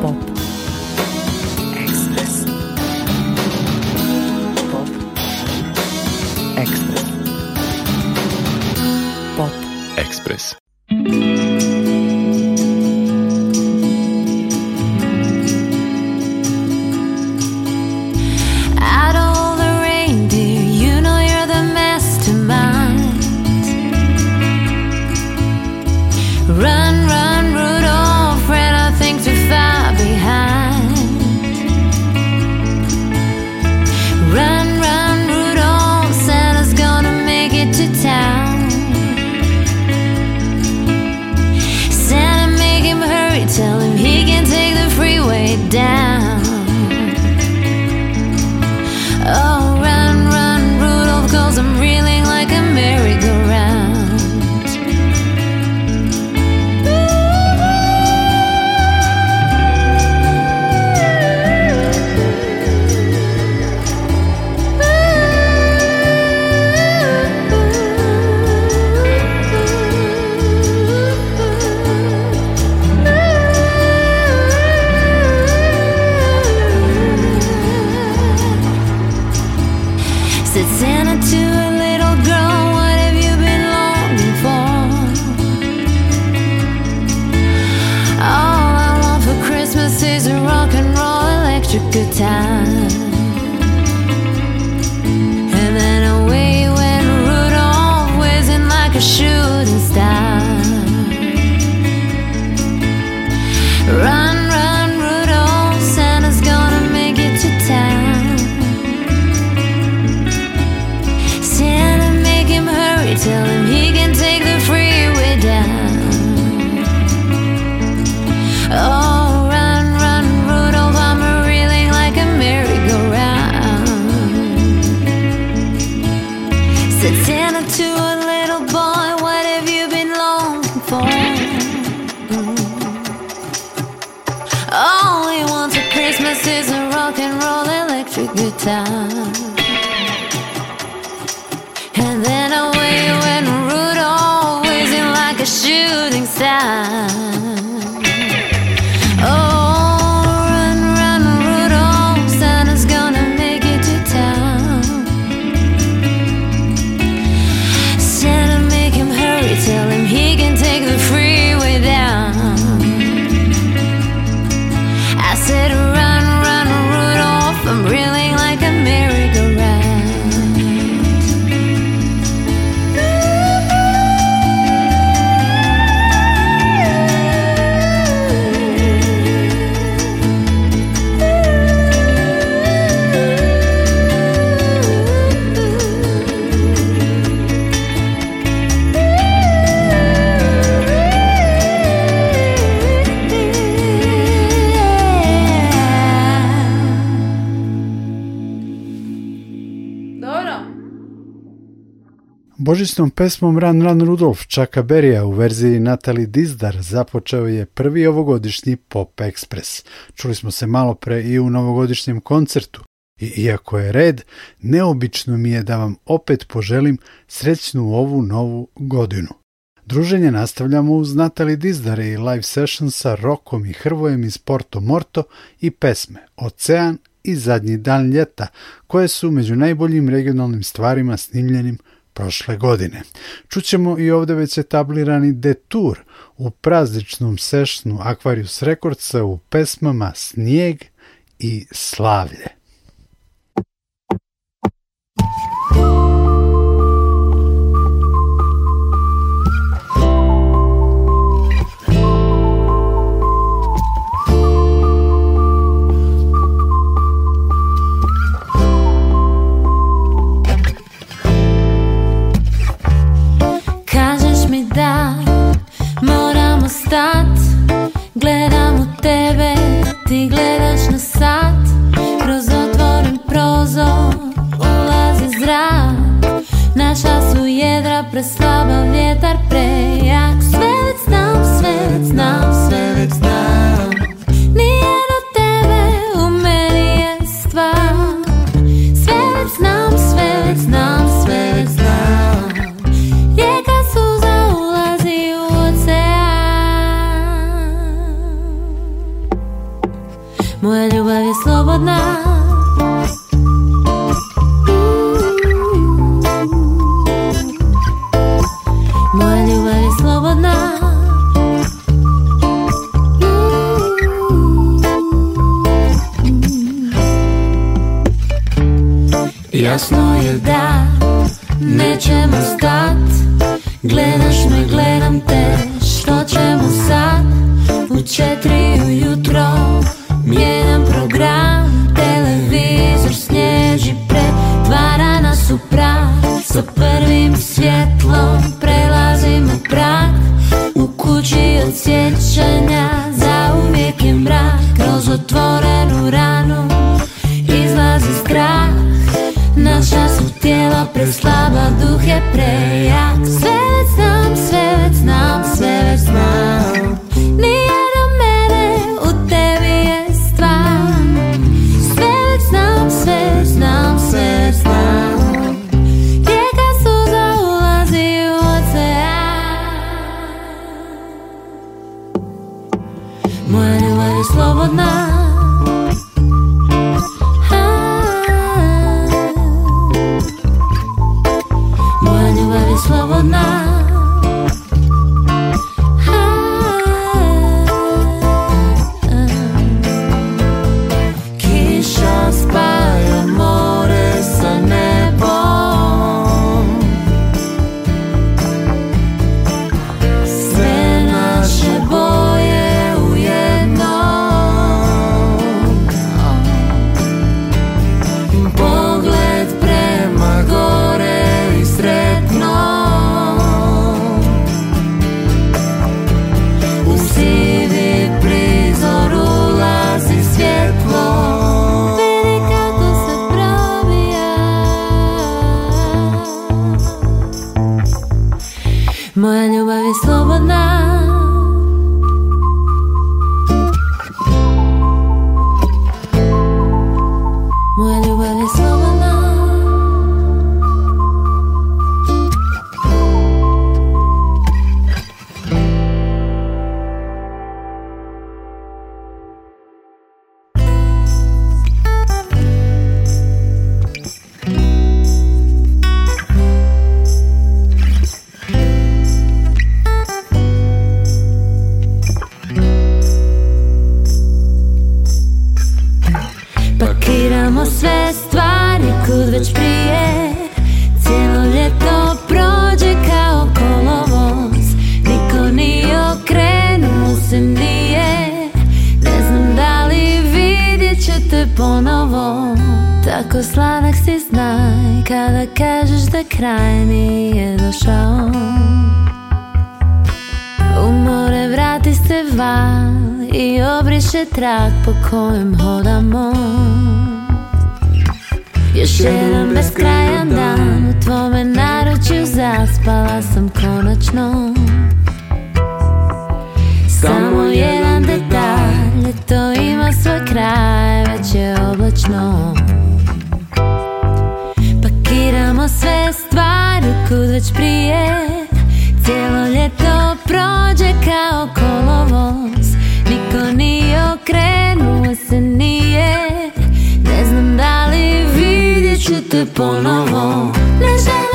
pop. Right božićnom pesmom Ran Ran Rudolf Čaka Berija u verziji Natali Dizdar započeo je prvi ovogodišnji Pop Express. Čuli smo se malo pre i u novogodišnjem koncertu. I iako je red, neobično mi je da vam opet poželim srećnu ovu novu godinu. Druženje nastavljamo uz Natali Dizdar i live session sa Rokom i Hrvojem iz Porto Morto i pesme Ocean i Zadnji dan ljeta, koje su među najboljim regionalnim stvarima snimljenim prošle godine. Čućemo i ovdje već etablirani detur u prazničnom sešnu Aquarius rekordca u pesmama Snijeg i Slavlje. Gledam u tebe, ti gledaš na sat Kroz otvoren prozor ulazi zrak Naša su jedra preslaba, vjetar prejak Sve već znam, sve već znam, sve već znam Nije slobodna Moja ljubav je slobodna Jasno je da nećemo stat Gledaš me, gledam te Što ćemo sad u četiri preslaba, duh je prejak svet. će oblačno Pakiramo sve stvari kud već prije Cijelo ljeto prođe kao kolovoz Niko nije okrenuo se nije Ne znam da li vidjet ću te ponovo Ne želim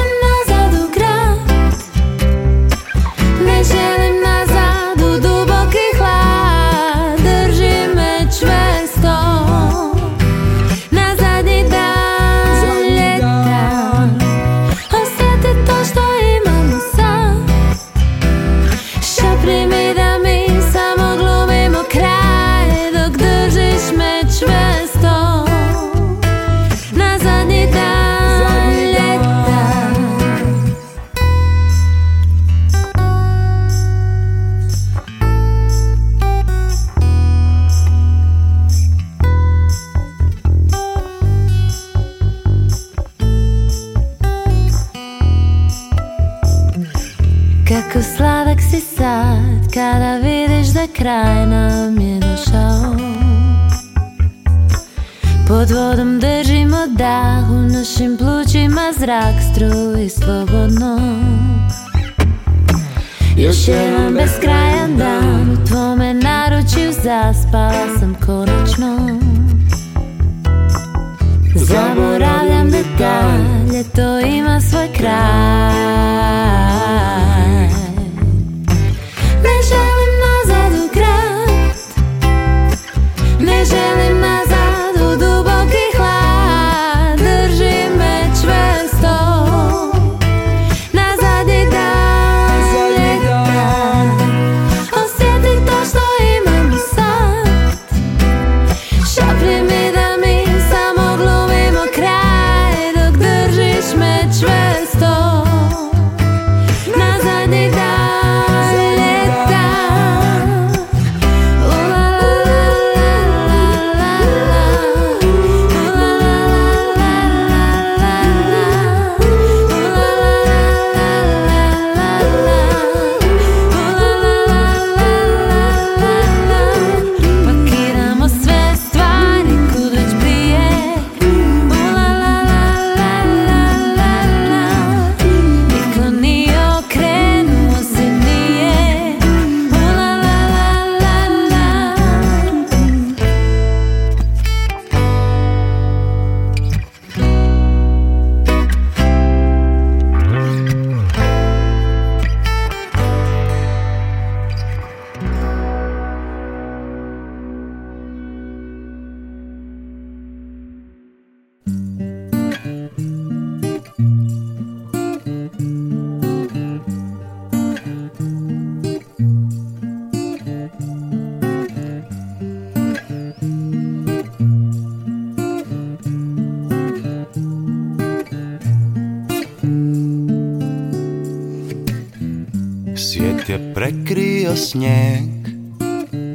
prekrio snijeg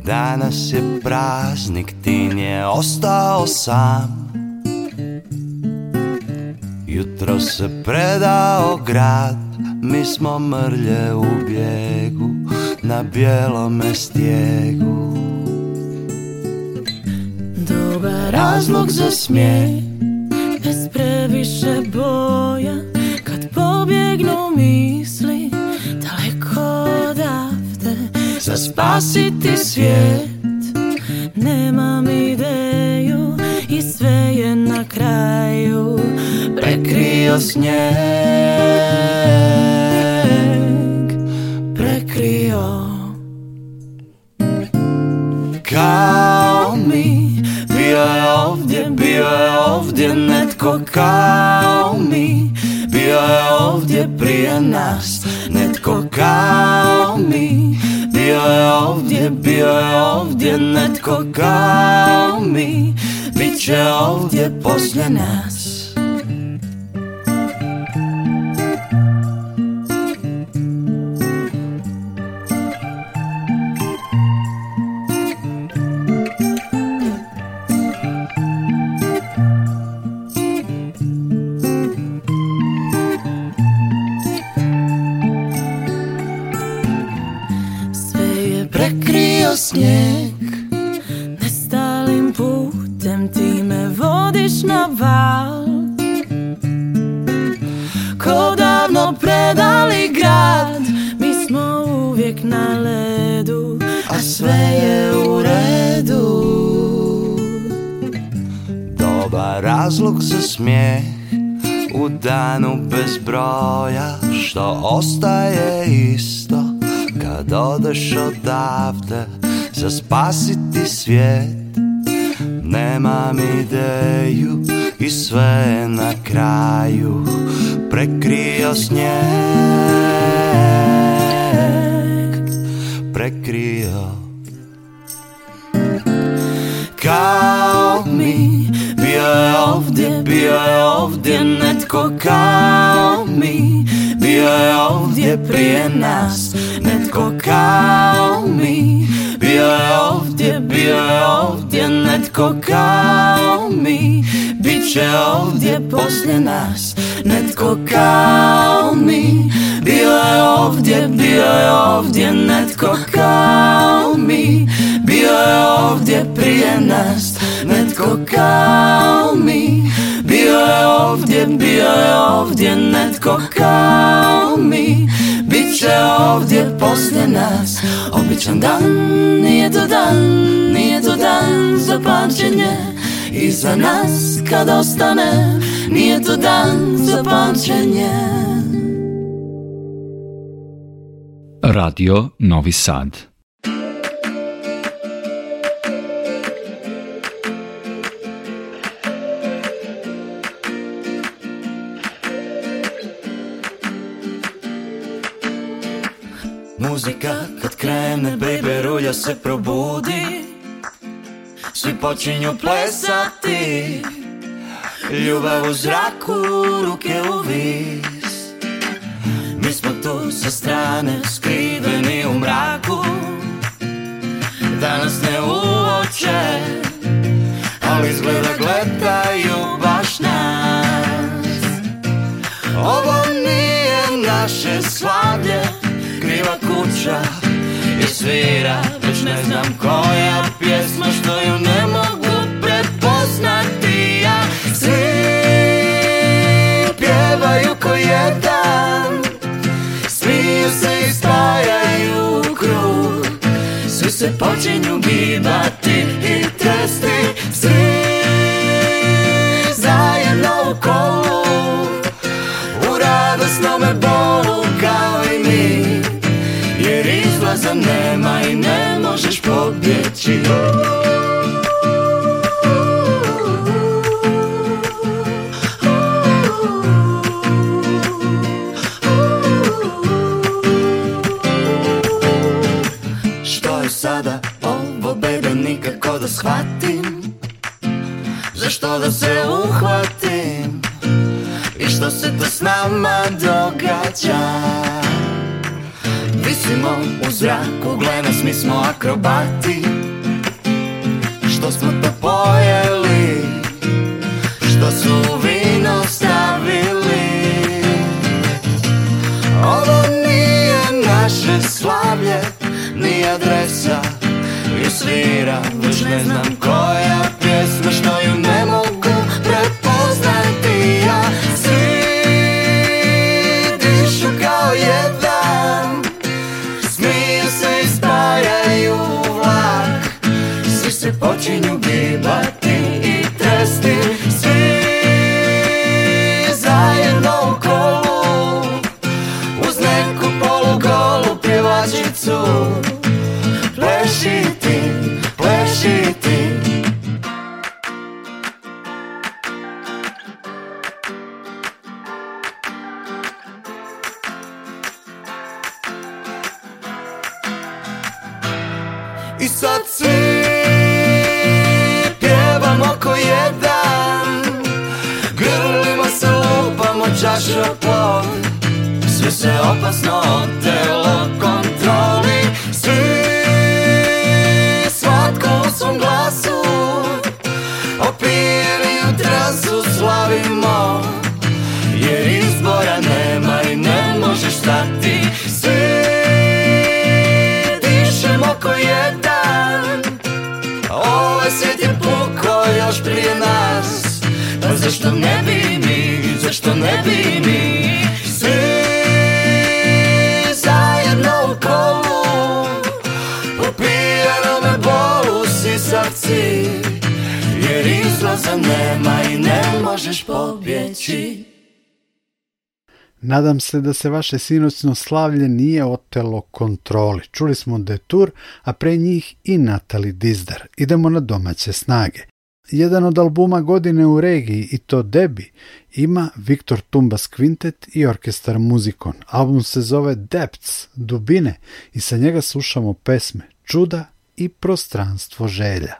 Danas je praznik, Ti je ostao sam Jutro se predao grad, mi smo mrlje u bjegu Na bijelome stijegu Dobar razlog za smijeh, bez previše boja Kad pobjegnu misli za spasiti svijet Nemam ideju i sve je na kraju Prekrio snijeg Prekrio Kao mi Bio je ovdje, bio je ovdje netko kao mi Bio je ovdje prije nas Netko kao mi Bio je ovdje, bio je ovdje netko kao mi Biće ovdje posljednja noćna Ko davno predali grad Mi smo uvijek na ledu A sve je u redu doba razlog za smijeh U danu bez broja Što ostaje isto Kad odeš odavde Za spasiti svijet Nemám ideju i sve na kraju prekrio snijeg prekrio kao mi bio je ovdje bio je ovdje netko kao mi bio je ovdje prije nas netko kao mi Bile ovdje, bile ovdje netko kao mi Biće ovdje poslije nas netko kao mi Bile je ovdje, bile je ovdje netko kao mi Bio je ovdje prije nas netko kao mi Bio je ovdje, bio je ovdje netko kao mi će ovdje poslije nas Običan dan, nije to dan, nije to dan za pamćenje I za nas kad ostane, nije to dan za pamćenje Radio Novi Sad Muzika kad krene, baby, rulja se probudi Svi počinju plesati Ljubav u zraku, ruke u vis Mi smo tu sa strane, skriveni u mraku danas ne uoče, ali izgleda glas duša I svira, već ne znam koja pjesma Što ju ne mogu prepoznati ja Svi pjevaju ko jedan Smiju se i stajaju u krug Svi se počinju gibati sada ovo bebe nikako da shvatim Zašto da se uhvatim I što se to s nama događa Visimo u zraku, gle nas mi smo akrobati There's nothing. izlaza nema i ne možeš pobjeći. Nadam se da se vaše sinoćno slavlje nije otelo kontroli. Čuli smo Tour, a pre njih i Natali Dizdar. Idemo na domaće snage. Jedan od albuma godine u regiji, i to Debi, ima Viktor Tumbas Quintet i orkestar Muzikon. Album se zove Depths, dubine, i sa njega slušamo pesme Čuda i prostranstvo želja.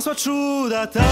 samo true čuda ta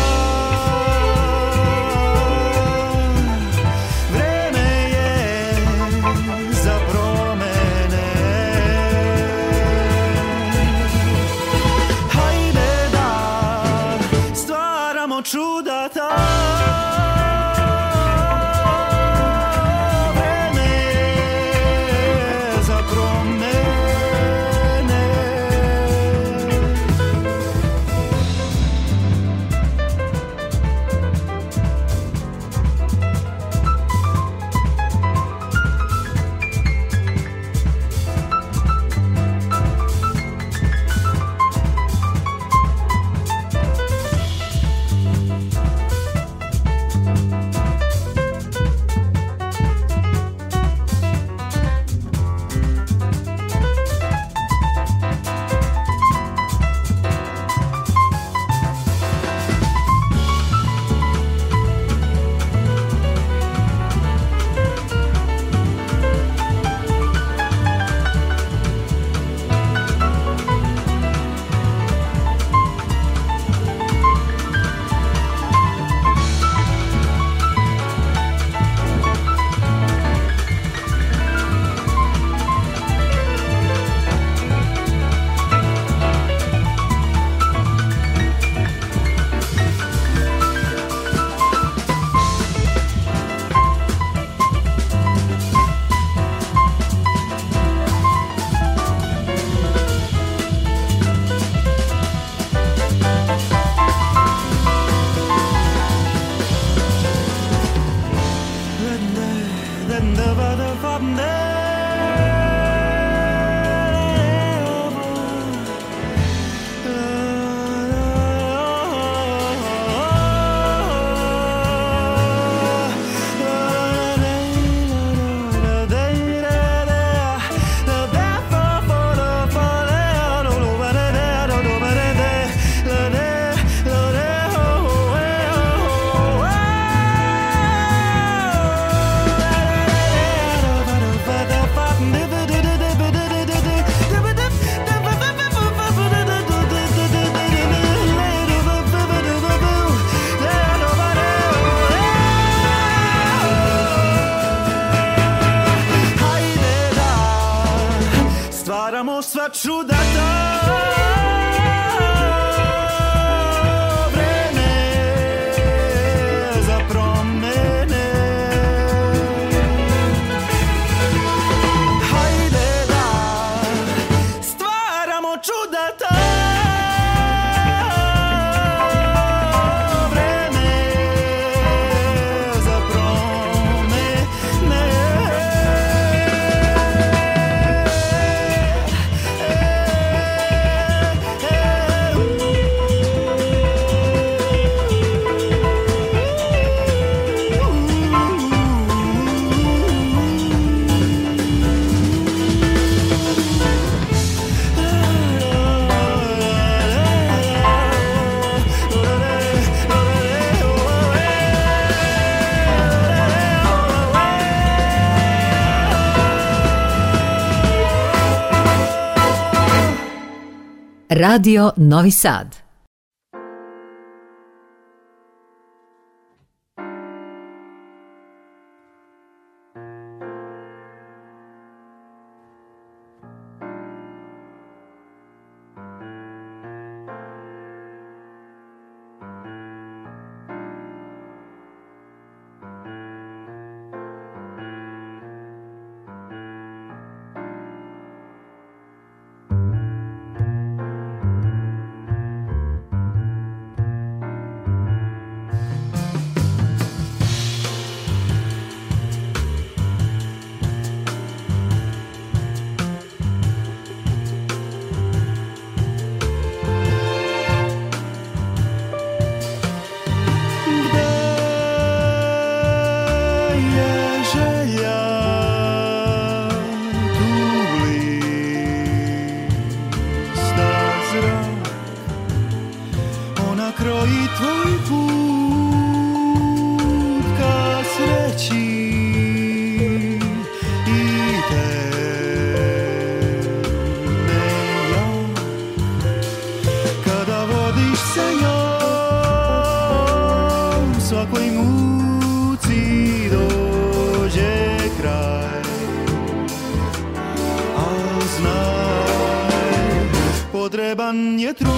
Radio Novi Sad. он не труд.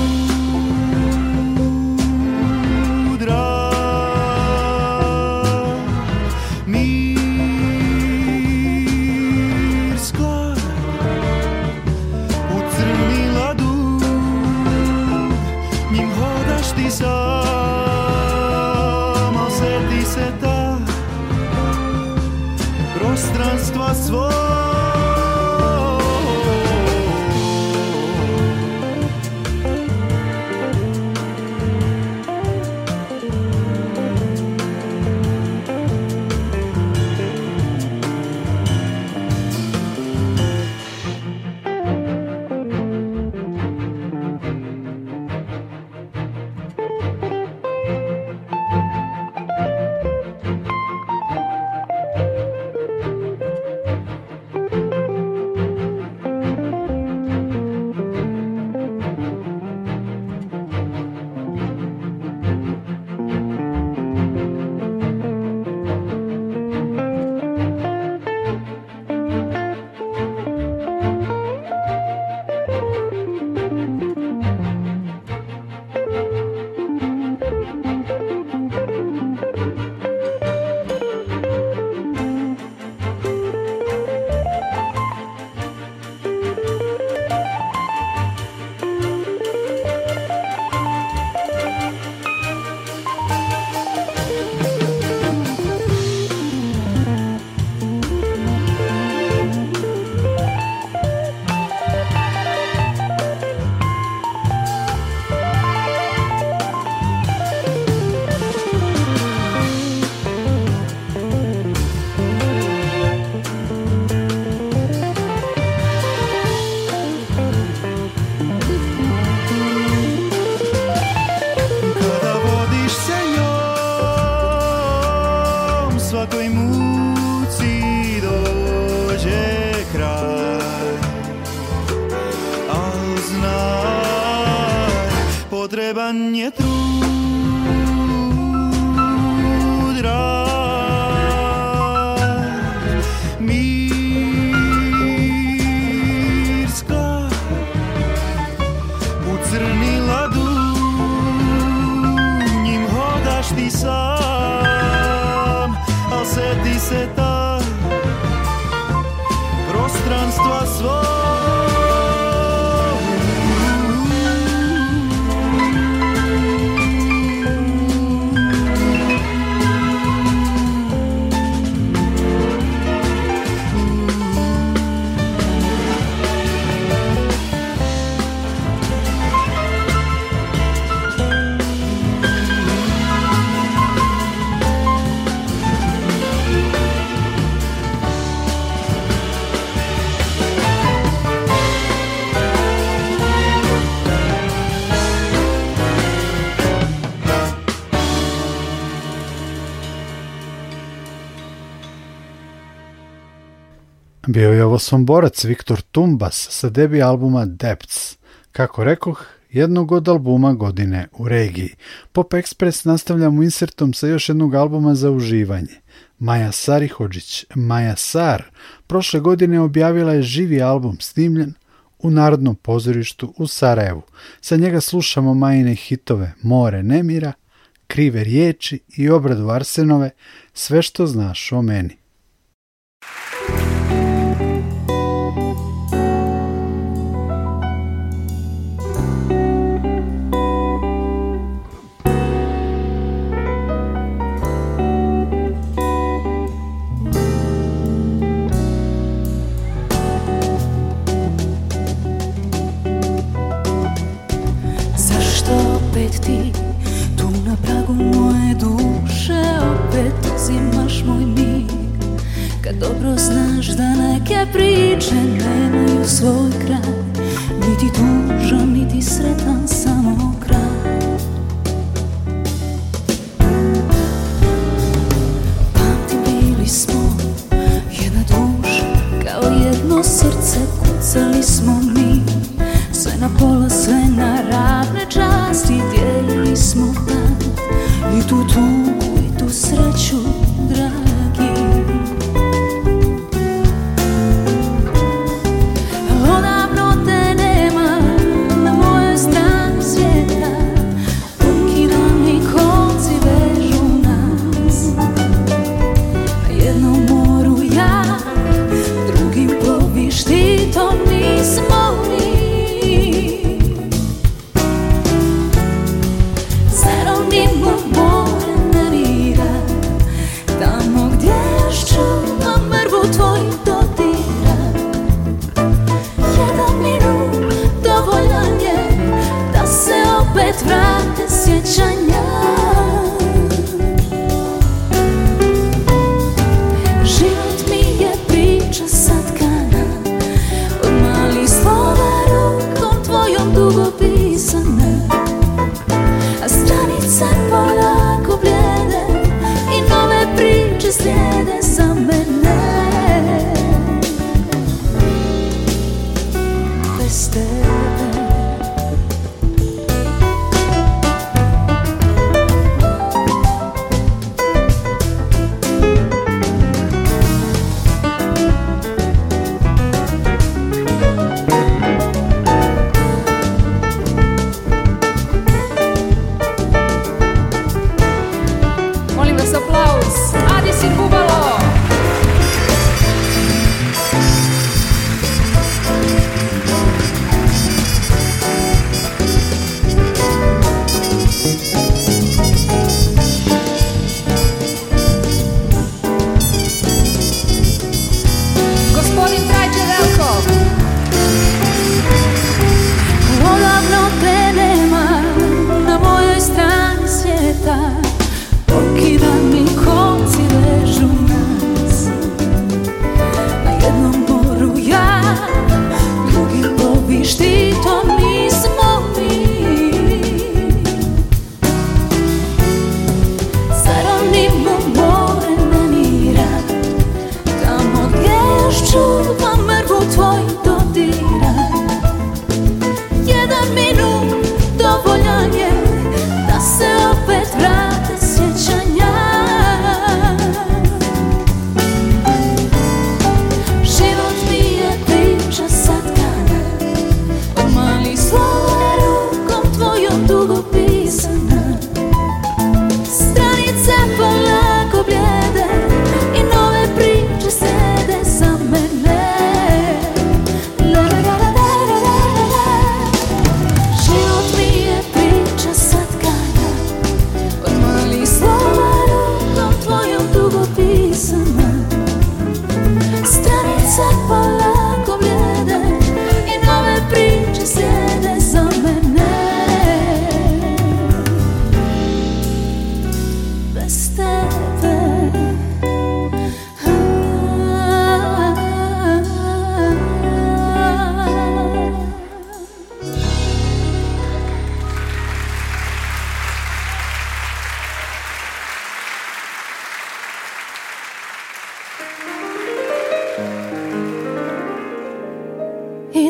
Bio je ovo somborac Viktor Tumbas sa debi albuma Depths. Kako rekoh, jednog od albuma godine u regiji. Pop Express nastavljamo insertom sa još jednog albuma za uživanje. Maja Sarihodžić, Maja Sar, prošle godine objavila je živi album snimljen u Narodnom pozorištu u Sarajevu. Sa njega slušamo majine hitove More nemira, Krive riječi i obradu Arsenove, sve što znaš o meni. Dobro znaš da neke priče nemaju svoj kraj Niti tužan, niti sretan, samo kraj Pamti bili smo jedna duša kao jedno srce Kucali smo mi sve na pola, sve na ravne časti Dijelili smo tad i tu tugu i tu sreću drag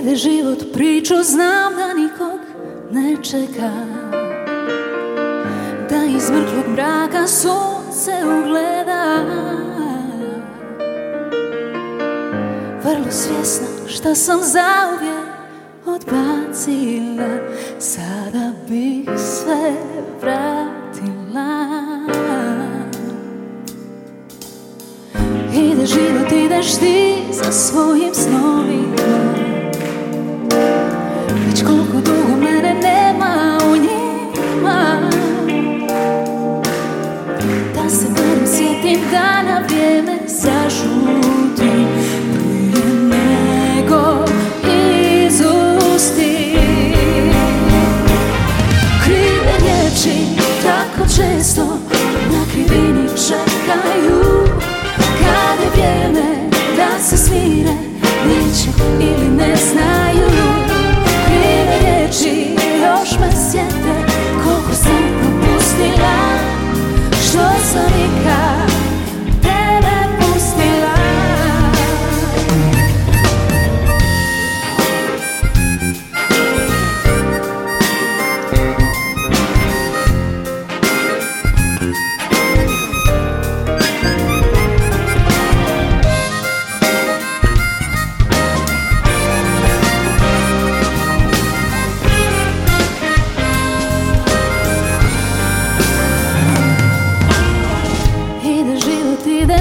Kad život priču, znam da nikog ne čeka Da iz mrtvog mraka sunce ugleda Vrlo svjesna šta sam zauvijek odbacila Sada bih sve vratila Ide život, ideš ti za svojim snovima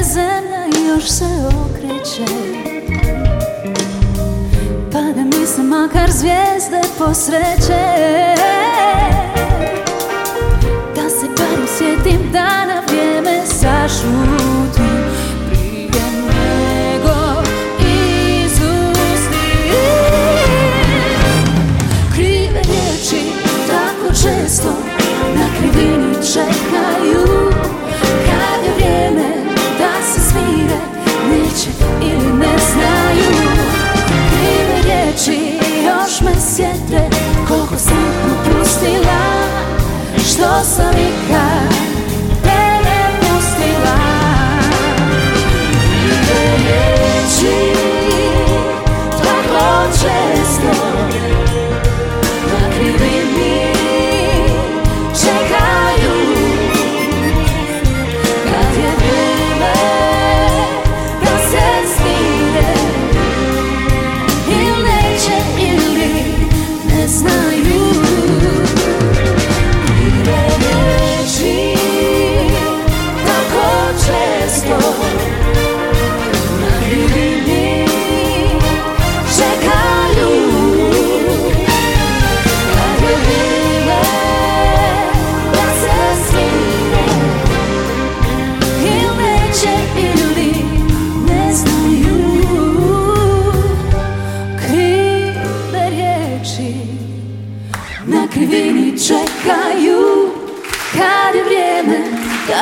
zemlja još se okreće Pa da mi se makar zvijezde posreće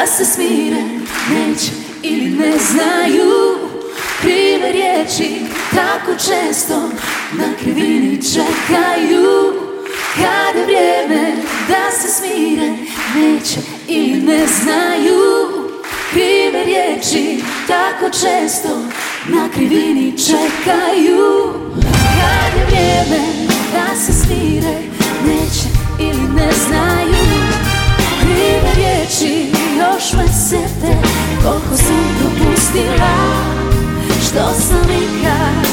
da se smire Neće ili ne znaju krive riječi Tako često na krivini čekaju Kad je vrijeme da se smire Neće ili ne znaju krive riječi Tako često na krivini čekaju Kad je vrijeme da se smire Neće ili ne znaju krive riječi me te Koliko sam dopustila Što sam nikad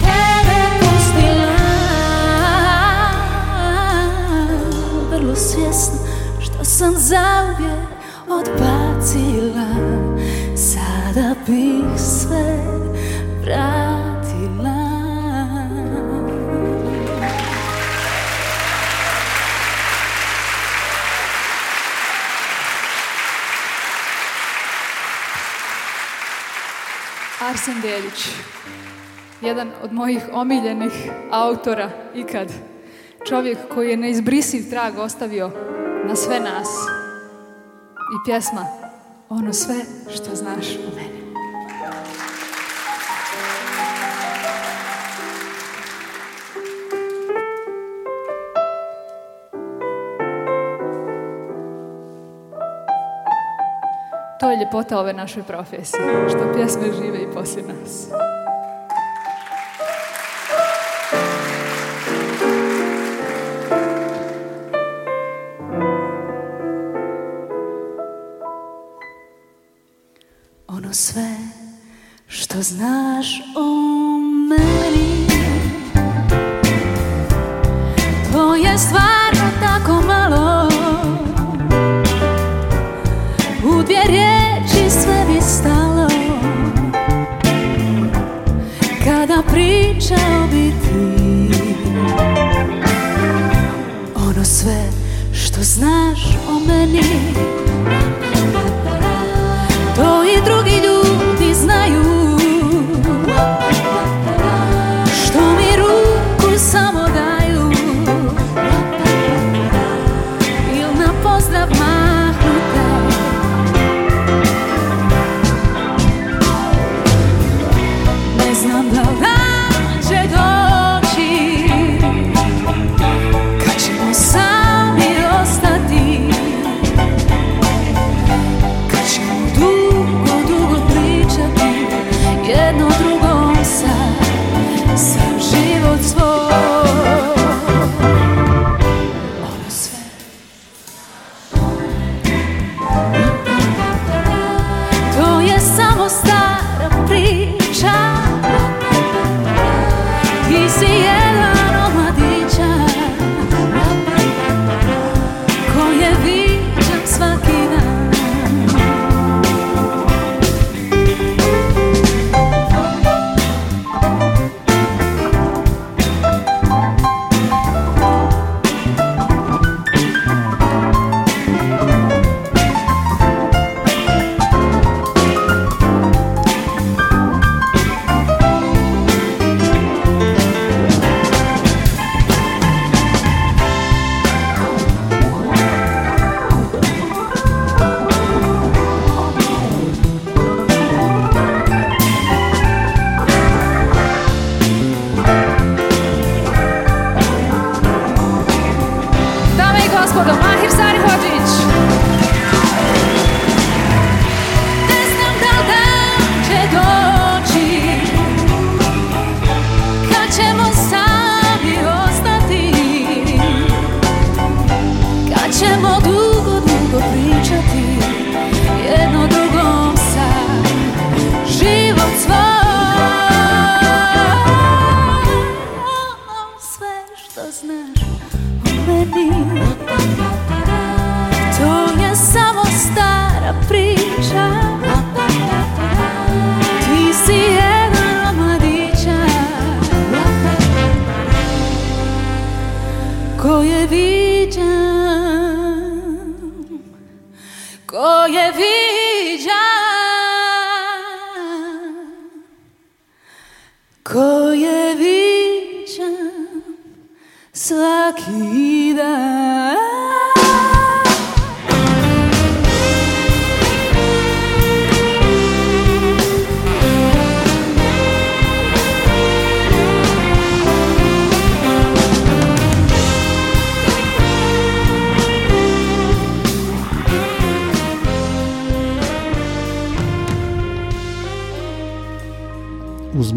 Tebe pustila Vrlo svjesna Što sam zauvijek Odbacila Sada bih sve Arsen Delić, jedan od mojih omiljenih autora ikad. Čovjek koji je neizbrisiv trag ostavio na sve nas. I pjesma Ono sve što znaš o meni. To je ljepota ove naše profesije, što pjesme žive i poslije nas. Ono sve što znaš o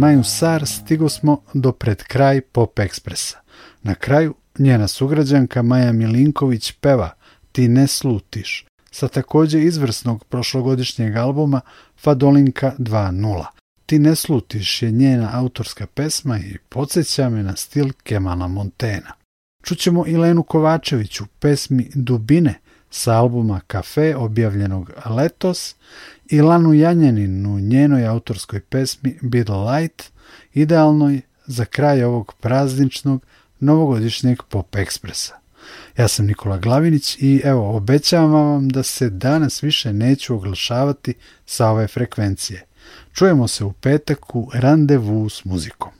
Maju Sar stigo smo do pred kraj Pop Ekspresa. Na kraju njena sugrađanka Maja Milinković peva Ti ne slutiš sa također izvrsnog prošlogodišnjeg albuma Fadolinka 2.0. Ti ne slutiš je njena autorska pesma i podsjeća me na stil Kemala Montena. Čućemo i Lenu Kovačević pesmi Dubine sa albuma Kafe objavljenog letos Ilanu Janjaninu njenoj autorskoj pesmi Be the Light, idealnoj za kraj ovog prazničnog novogodišnjeg pop ekspresa. Ja sam Nikola Glavinić i evo obećavam vam da se danas više neću oglašavati sa ove frekvencije. Čujemo se u petak u randevu s muzikom.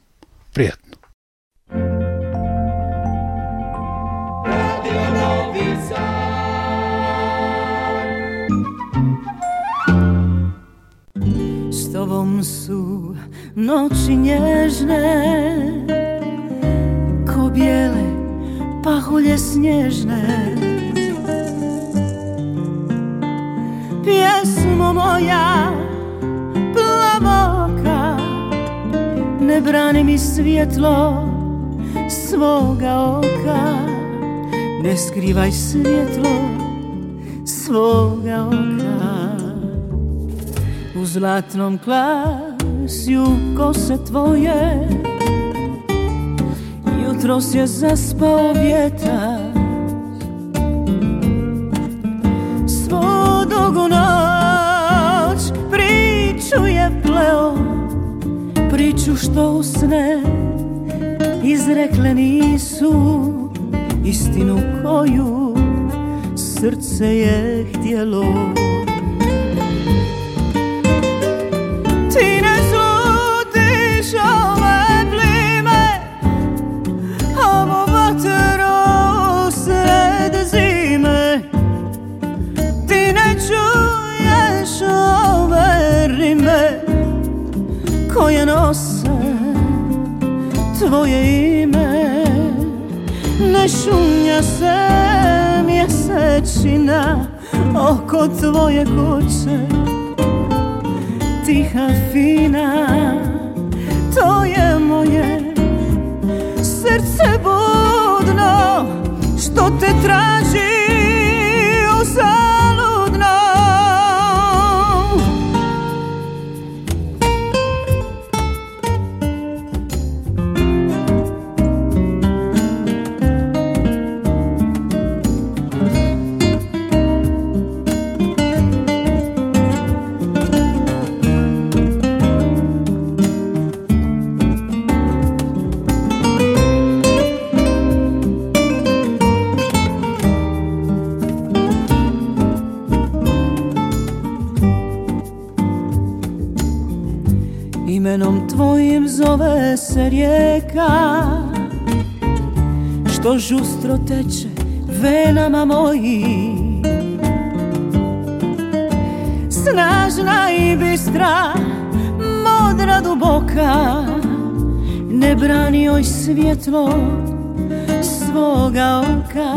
Prijatno! su noći nježne Ko bijele pahulje snježne Pjesmo moja plavoka Ne brani mi svjetlo svoga oka Ne skrivaj svjetlo svoga oka zlatnom klasju kose tvoje Jutros je zaspao Svo dogu noć priču je pleo Priču što usne izrekle nisu Istinu koju srce je htjelo tvoje ime Ne šunja se mjesečina Oko tvoje kuće Tiha, fina To je moje Srce budno Što te traži Imenom tvojim zove se rijeka Što žustro teče venama moji. Snažna i bistra, modra duboka Ne brani joj svjetlo svoga oka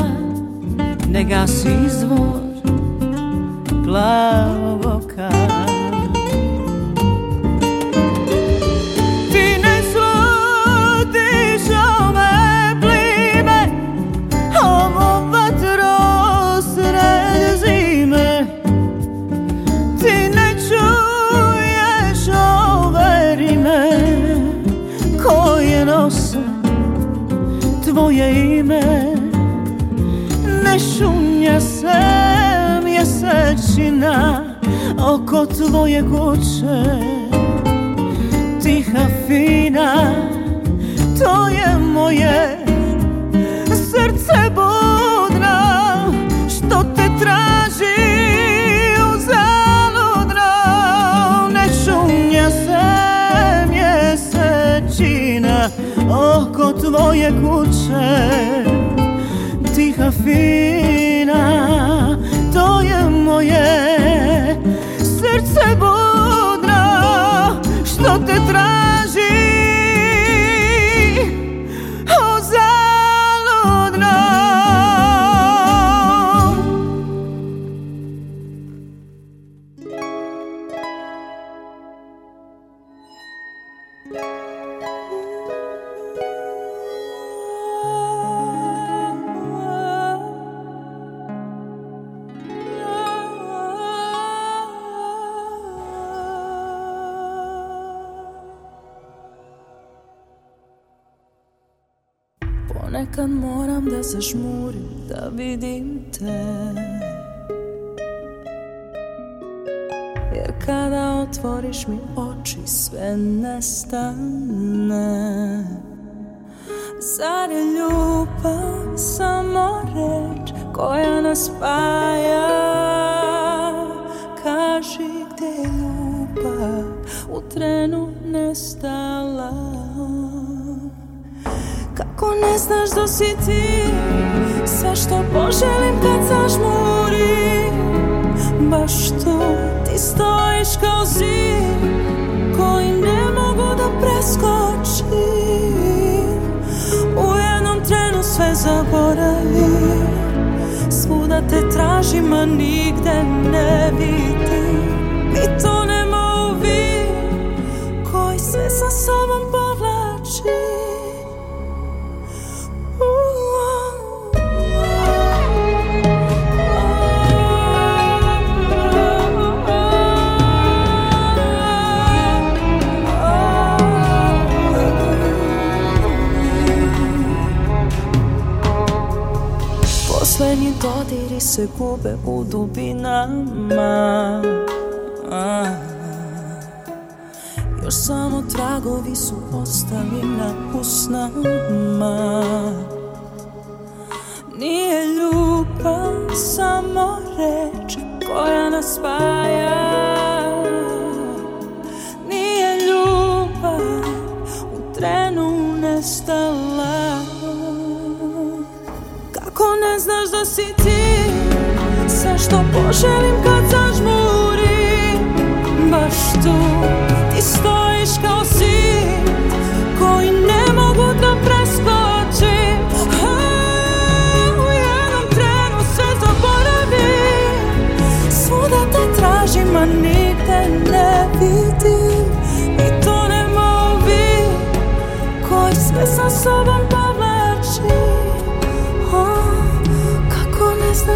Ne gasi izvor oko tvoje kuće Tiha fina, to je moje srce budno Što te traži za, Ne šunja se mjesečina oko tvoje kuće Tiha fina Kad moram da se žmurim da vidim te Jer kada otvoriš mi oči sve nestane Zar je ljubav samo reč koja nas spaja Kaži gdje je ljubav u trenu nestala ako ne znaš da si ti Sve što poželim kad muri Baš tu ti stojiš kao zim, Koji ne mogu da preskočim U jednom trenu sve zaboravim Svuda te tražim, a nigde ne vidim Meni dodiri se gube u dubinama Još samo tragovi su ostali na usnama Nije ljubav samo reč koja nas spaja Nije ljubav u trenu nestala možda si ti Sve što poželim kad zažmuri Baš tu ti stojiš kao si Koji ne mogu da preskoči U jednom trenu sve zaboravi Svuda te tražim, a nigde ne vidim I to ne mogu Koji sve sa sobom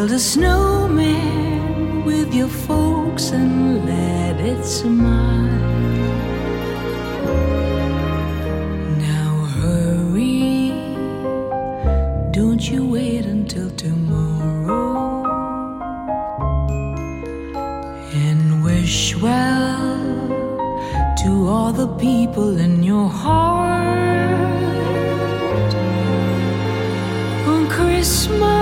Build a snowman with your folks and let it smile. Now hurry, don't you wait until tomorrow. And wish well to all the people in your heart on Christmas.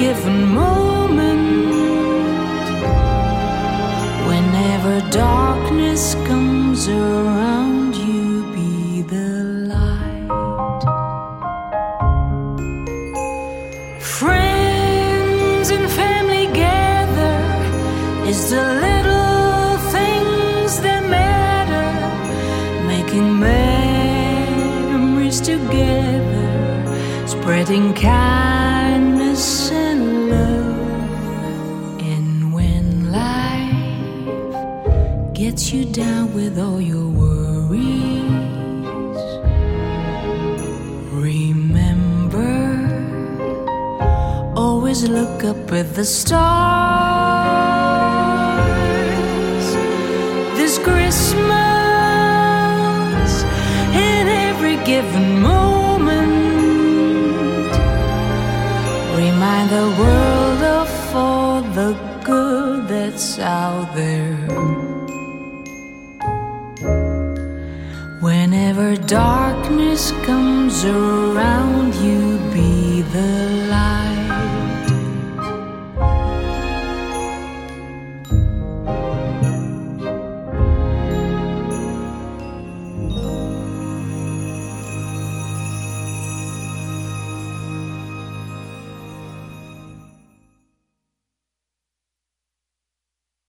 given moment, whenever darkness comes around. you down with all your worries. Remember, always look up at the stars. This Christmas, in every given moment, remind the world of all the good that's out there. darkness comes around you, be the